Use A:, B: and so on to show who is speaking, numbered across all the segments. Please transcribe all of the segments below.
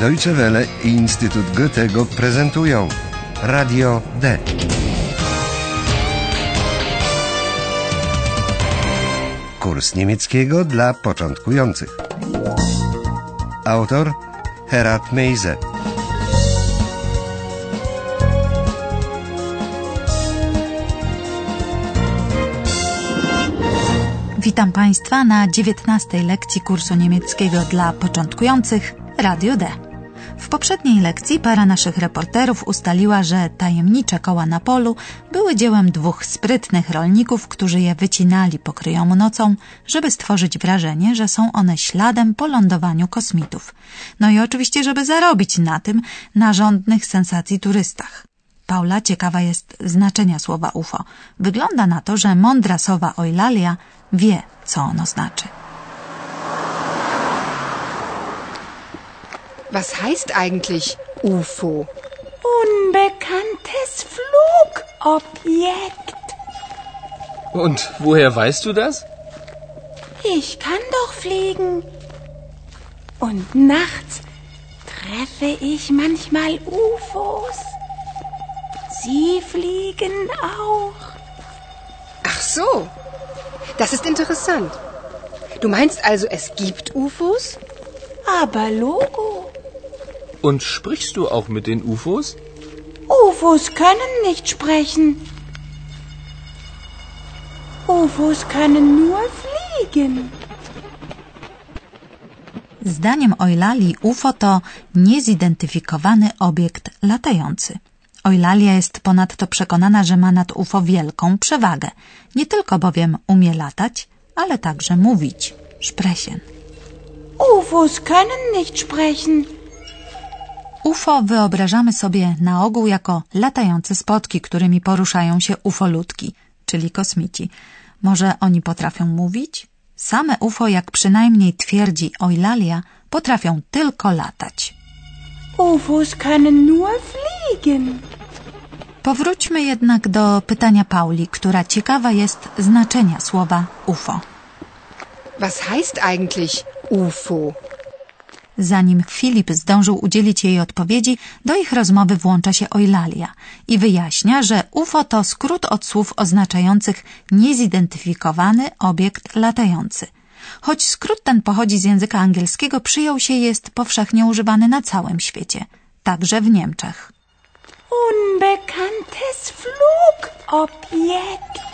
A: Deutsche Welle i Instytut Goethego prezentują Radio D. Kurs niemieckiego dla początkujących. Autor Herat Meise.
B: Witam Państwa na 19 lekcji kursu niemieckiego dla początkujących Radio D. W poprzedniej lekcji para naszych reporterów ustaliła, że tajemnicze koła na polu były dziełem dwóch sprytnych rolników, którzy je wycinali pokryjomu nocą, żeby stworzyć wrażenie, że są one śladem po lądowaniu kosmitów. No i oczywiście, żeby zarobić na tym na rządnych sensacji turystach. Paula ciekawa jest znaczenia słowa UFO. Wygląda na to, że mądra sowa Eulalia wie, co ono znaczy.
C: Was heißt eigentlich UFO?
D: Unbekanntes Flugobjekt.
E: Und woher weißt du das?
D: Ich kann doch fliegen. Und nachts treffe ich manchmal UFOs. Sie fliegen auch.
C: Ach so. Das ist interessant. Du meinst also, es gibt UFOs?
D: Aber Logo.
E: Und sprichst du auch mit den UFOs?
D: UFOs können nicht sprechen. UFOs können nur fliegen.
B: Zdaniem Eulali UFO to niezidentyfikowany obiekt latający. Eulalia jest ponadto przekonana, że ma nad UFO wielką przewagę. Nie tylko bowiem umie latać, ale także mówić. Sprechen.
D: UFOs können nicht sprechen.
B: UFO wyobrażamy sobie na ogół jako latające spotki, którymi poruszają się ufolutki, czyli kosmici. Może oni potrafią mówić? Same UFO, jak przynajmniej twierdzi Eulalia, potrafią tylko latać.
D: UFOs können nur fliegen.
B: Powróćmy jednak do pytania Pauli, która ciekawa jest znaczenia słowa UFO.
C: Was heißt eigentlich UFO?
B: Zanim Filip zdążył udzielić jej odpowiedzi, do ich rozmowy włącza się Eulalia i wyjaśnia, że UFO to skrót od słów oznaczających niezidentyfikowany obiekt latający. Choć skrót ten pochodzi z języka angielskiego, przyjął się jest powszechnie używany na całym świecie, także w Niemczech.
D: Unbekanntes Flugobjekt.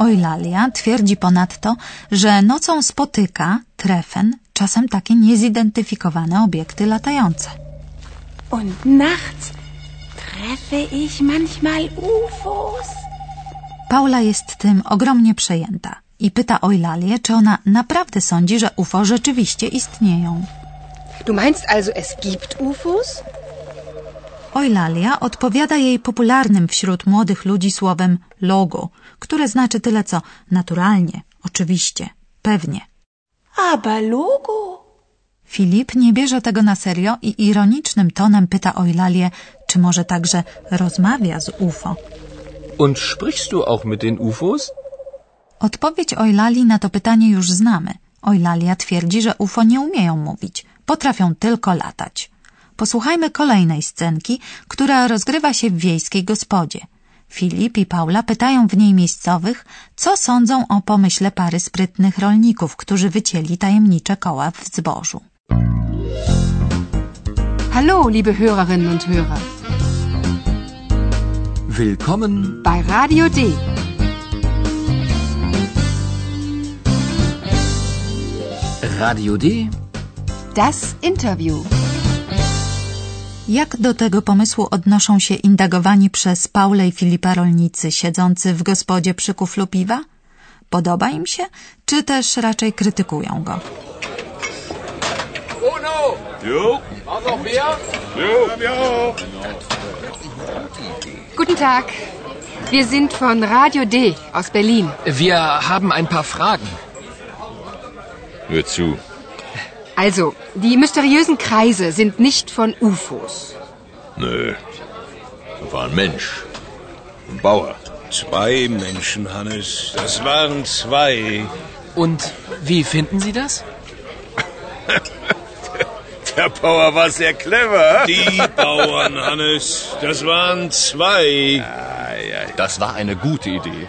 B: Eulalia twierdzi ponadto, że nocą spotyka, treffen, czasem takie niezidentyfikowane obiekty latające.
D: Und nachts treffe ich manchmal UFOs.
B: Paula jest tym ogromnie przejęta i pyta Eulalię, czy ona naprawdę sądzi, że UFO rzeczywiście istnieją.
C: Du meinst also, es gibt UFOs?
B: Eulalia odpowiada jej popularnym wśród młodych ludzi słowem logo, które znaczy tyle co naturalnie, oczywiście, pewnie.
D: Aber Logo.
B: Filip nie bierze tego na serio i ironicznym tonem pyta Eulalię, czy może także rozmawia z UFO.
E: Und sprichst du auch mit den UFOs?
B: Odpowiedź Eulali na to pytanie już znamy. Eulalia twierdzi, że UFO nie umieją mówić, potrafią tylko latać. Posłuchajmy kolejnej scenki, która rozgrywa się w wiejskiej gospodzie. Filip i Paula pytają w niej miejscowych, co sądzą o pomyśle pary sprytnych rolników, którzy wycięli tajemnicze koła w zbożu.
F: Hallo, liebe Hörerinnen und Hörer.
G: Willkommen
F: Bei Radio D.
G: Radio D.
F: Das Interview.
B: Jak do tego pomysłu odnoszą się indagowani przez Paulę i Filipa rolnicy siedzący w gospodzie przy kuflu piwa? Podoba im się, czy też raczej krytykują go?
F: Guten Tag. Wir sind von Radio D aus Berlin.
G: Wir haben ein paar Fragen.
H: Hör zu.
F: Also, die mysteriösen Kreise sind nicht von UFOs.
H: Nö. Da war ein Mensch. Ein Bauer.
I: Zwei Menschen, Hannes. Das waren zwei.
G: Und wie finden Sie das?
I: Der Bauer war sehr clever. Die Bauern, Hannes, das waren zwei.
G: Das war eine gute Idee.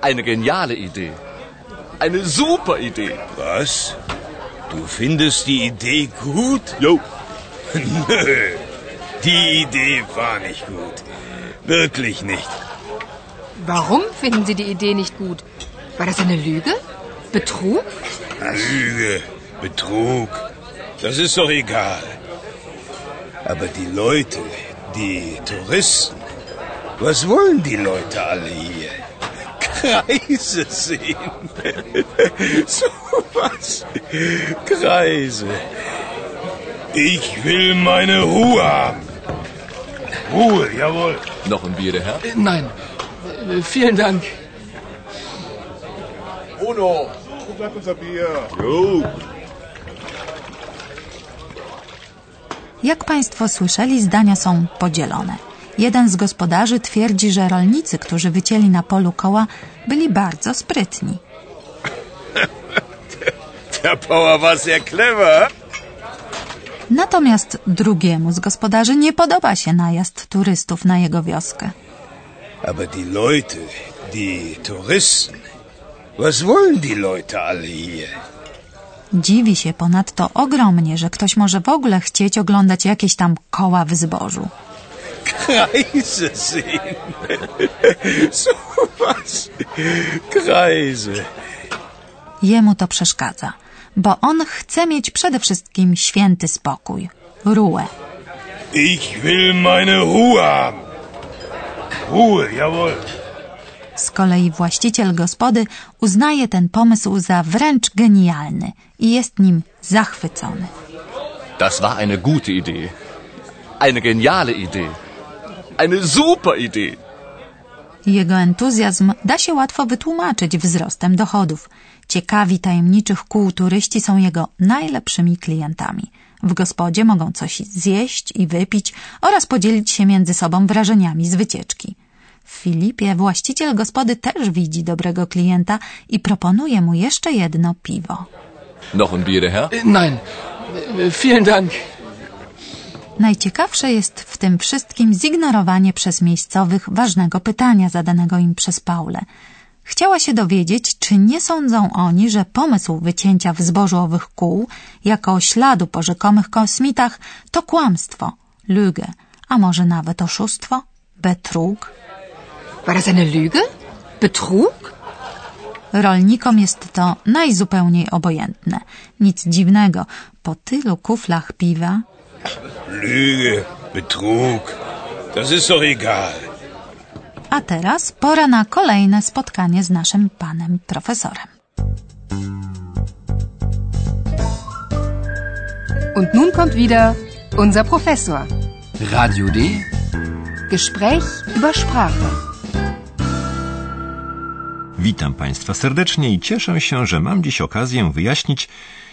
G: Eine geniale Idee. Eine super Idee.
I: Was? Du findest die Idee gut? Jo. Nö, die Idee war nicht gut. Wirklich nicht.
F: Warum finden Sie die Idee nicht gut? War das eine Lüge? Betrug?
I: Lüge, Betrug, das ist doch egal. Aber die Leute, die Touristen, was wollen die Leute alle hier? Kreise sehen. so was. Kreise. Ich will meine Ruhe haben. Ruhe, jawohl.
G: Noch ein Bier, der Herr?
E: Nein. Vielen Dank.
H: Uno.
J: Wo bleibt unser Bier?
I: Jo.
B: Jak Państwo słyszeli, zdania są podzielone. Jeden z gospodarzy twierdzi, że rolnicy, którzy wycięli na polu koła, byli bardzo sprytni.
I: Der Bauer war sehr clever.
B: Natomiast drugiemu z gospodarzy nie podoba się najazd turystów na jego wioskę.
I: Aber die Leute, die Touristen, was wollen die Leute alle hier?
B: Dziwi się ponadto ogromnie, że ktoś może w ogóle chcieć oglądać jakieś tam koła w zbożu.
I: Kreise sehen. so was. Kreise.
B: Jemu to przeszkadza, bo on chce mieć przede wszystkim święty spokój, rułę.
I: Ich will meine Ruhe haben. Ruhe, jawohl.
B: Z kolei właściciel gospody uznaje ten pomysł za wręcz genialny i jest nim zachwycony.
G: Das war eine gute Idee. Eine geniale Idee. Eine super Idee.
B: Jego entuzjazm da się łatwo wytłumaczyć wzrostem dochodów. Ciekawi tajemniczych kół turyści są jego najlepszymi klientami. W gospodzie mogą coś zjeść i wypić oraz podzielić się między sobą wrażeniami z wycieczki. W Filipie właściciel gospody też widzi dobrego klienta i proponuje mu jeszcze jedno piwo.
G: Noch ein Bier, Herr?
E: Nein. Vielen Dank.
B: Najciekawsze jest w tym wszystkim zignorowanie przez miejscowych ważnego pytania zadanego im przez Paulę. Chciała się dowiedzieć, czy nie sądzą oni, że pomysł wycięcia w zbożu owych kół jako śladu po rzekomych kosmitach to kłamstwo, lüge, a może nawet oszustwo, betrug.
F: War das eine Lüge? Betrug?
B: Rolnikom jest to najzupełniej obojętne. Nic dziwnego, po tylu kuflach piwa
I: Lüge, Betrug, das ist doch egal.
B: A teraz pora na kolejne spotkanie z naszym panem profesorem.
F: Und nun kommt wieder unser Professor.
G: Radio D.
F: Gespräch über Sprache.
K: Witam Państwa serdecznie i cieszę się, że mam dziś okazję wyjaśnić,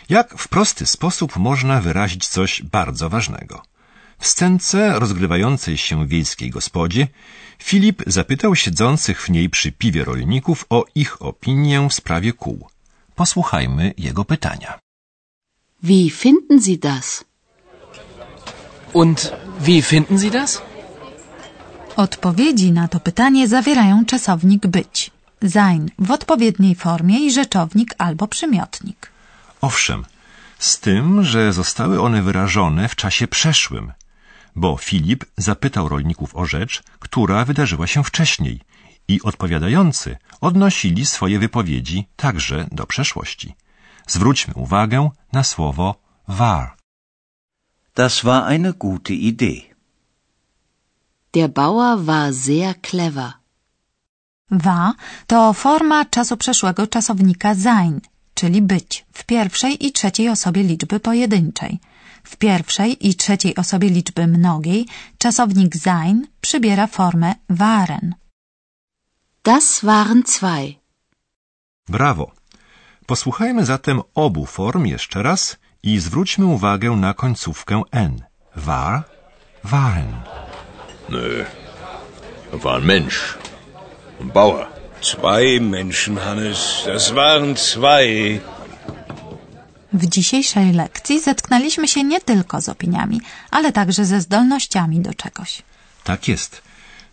K: jak w prosty sposób można wyrazić coś bardzo ważnego. W scence rozgrywającej się w wiejskiej gospodzie Filip zapytał siedzących w niej przy piwie rolników o ich opinię w sprawie kół. Posłuchajmy jego pytania.
L: Wie finden Sie das?
E: Und wie finden Sie das?
B: Odpowiedzi na to pytanie zawierają czasownik być, sein w odpowiedniej formie i rzeczownik albo przymiotnik.
K: Owszem, z tym, że zostały one wyrażone w czasie przeszłym, bo Filip zapytał rolników o rzecz, która wydarzyła się wcześniej i odpowiadający odnosili swoje wypowiedzi także do przeszłości. Zwróćmy uwagę na słowo war.
M: Das war eine gute Idee.
L: Der Bauer war sehr clever.
B: War to forma czasu przeszłego czasownika sein, czyli być, w pierwszej i trzeciej osobie liczby pojedynczej. W pierwszej i trzeciej osobie liczby mnogiej czasownik sein przybiera formę waren.
L: Das waren zwei.
K: Brawo! Posłuchajmy zatem obu form jeszcze raz i zwróćmy uwagę na końcówkę n. War, waren.
H: Nö. War Mensch. Bauer.
I: Zwei Menschen, Hannes, das waren zwei.
B: W dzisiejszej lekcji zetknęliśmy się nie tylko z opiniami, ale także ze zdolnościami do czegoś.
K: Tak jest.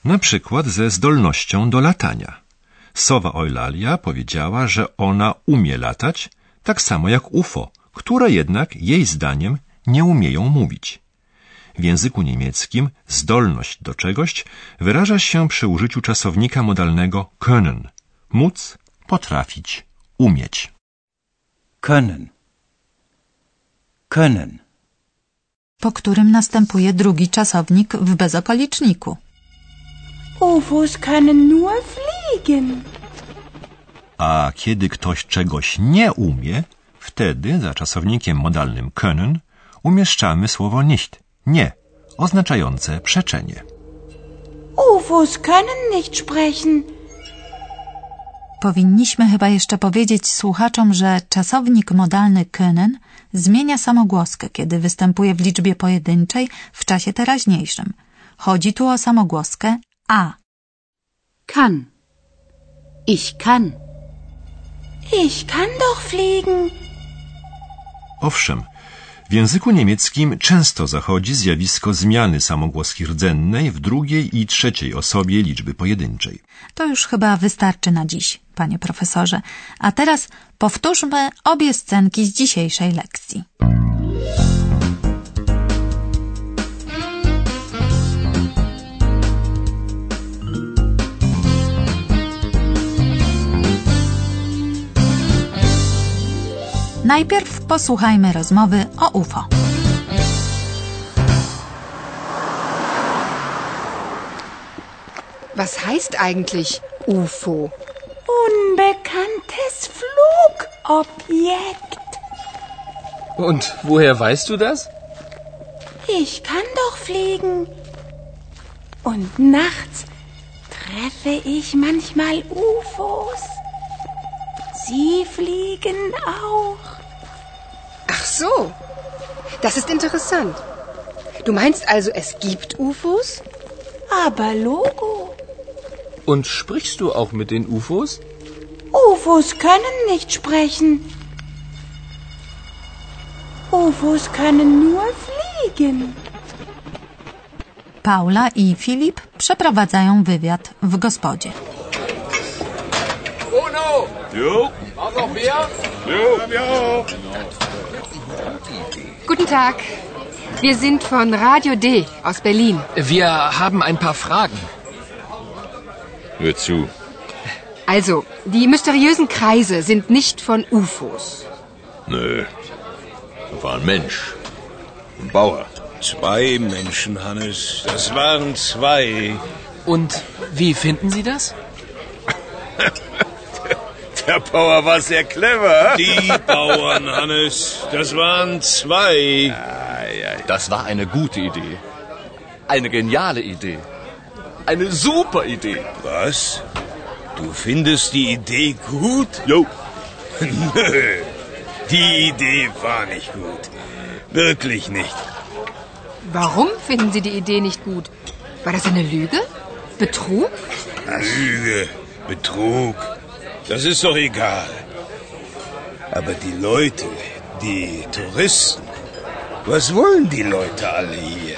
K: Na przykład ze zdolnością do latania. Sowa Eulalia powiedziała, że ona umie latać, tak samo jak UFO, które jednak jej zdaniem nie umieją mówić. W języku niemieckim zdolność do czegoś wyraża się przy użyciu czasownika modalnego können. Móc, potrafić, umieć.
M: Können. Können.
B: Po którym następuje drugi czasownik w bezokoliczniku.
D: UFOs können nur fliegen.
K: A kiedy ktoś czegoś nie umie, wtedy za czasownikiem modalnym können umieszczamy słowo nicht, nie, oznaczające przeczenie.
D: UFOs können nicht sprechen.
B: Powinniśmy chyba jeszcze powiedzieć słuchaczom, że czasownik modalny können zmienia samogłoskę, kiedy występuje w liczbie pojedynczej w czasie teraźniejszym. Chodzi tu o samogłoskę a.
L: Kann. Ich kann.
D: Ich kann doch fliegen.
K: Owszem, w języku niemieckim często zachodzi zjawisko zmiany samogłoski rdzennej w drugiej i trzeciej osobie liczby pojedynczej.
B: To już chyba wystarczy na dziś, panie profesorze. A teraz powtórzmy obie scenki z dzisiejszej lekcji. Najpierw posłuchajmy rozmowy o UFO.
C: Was heißt eigentlich UFO?
D: Unbekanntes Flugobjekt.
E: Und woher weißt du das?
D: Ich kann doch fliegen. Und nachts treffe ich manchmal UFOs. Sie fliegen auch.
C: Ach so. Das ist interessant. Du meinst also, es gibt UFOs?
D: Aber Logo.
E: Und sprichst du auch mit den UFOs?
D: UFOs können nicht sprechen. UFOs können nur fliegen.
B: Paula i Filip przeprowadzają wywiad w gospodzie.
I: Uno! Jo. Mach noch mehr? Jo. Ja.
F: Guten Tag. Wir sind von Radio D aus Berlin.
E: Wir haben ein paar Fragen.
H: Hör zu.
F: Also, die mysteriösen Kreise sind nicht von UFOs.
H: Nö. Das war ein Mensch. Ein Bauer.
I: Zwei Menschen, Hannes. Das waren zwei.
E: Und wie finden Sie das?
I: Der Bauer war sehr clever. Die Bauern, Hannes. Das waren zwei.
G: Das war eine gute Idee. Eine geniale Idee. Eine super Idee.
I: Was? Du findest die Idee gut? Jo. Nö. Die Idee war nicht gut. Wirklich nicht.
F: Warum finden Sie die Idee nicht gut? War das eine Lüge? Betrug?
I: Lüge, Betrug. Das ist doch egal. Aber die Leute, die Touristen, was wollen die Leute alle hier?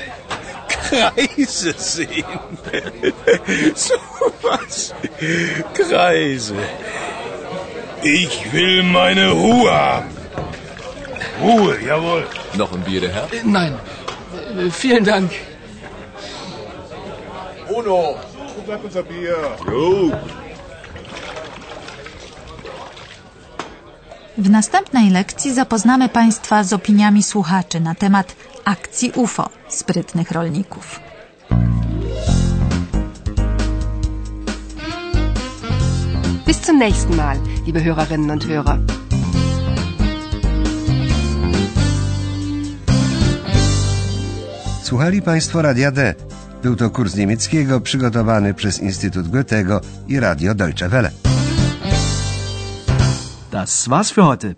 I: Kreise sehen. so was. Kreise. Ich will meine Ruhe haben. Ruhe, jawohl.
G: Noch ein Bier, der Herr?
E: Äh, Nein. Äh, Vielen Dank.
I: Uno. Sag unser Bier. Jo.
B: W następnej lekcji zapoznamy Państwa z opiniami słuchaczy na temat akcji UFO sprytnych rolników.
F: Bis zum nächsten Mal, liebe Hörerinnen und Hörer.
A: Słuchali Państwo Radia D. Był to kurs niemieckiego przygotowany przez Instytut Goethego i Radio Deutsche Welle.
J: Das war's für heute.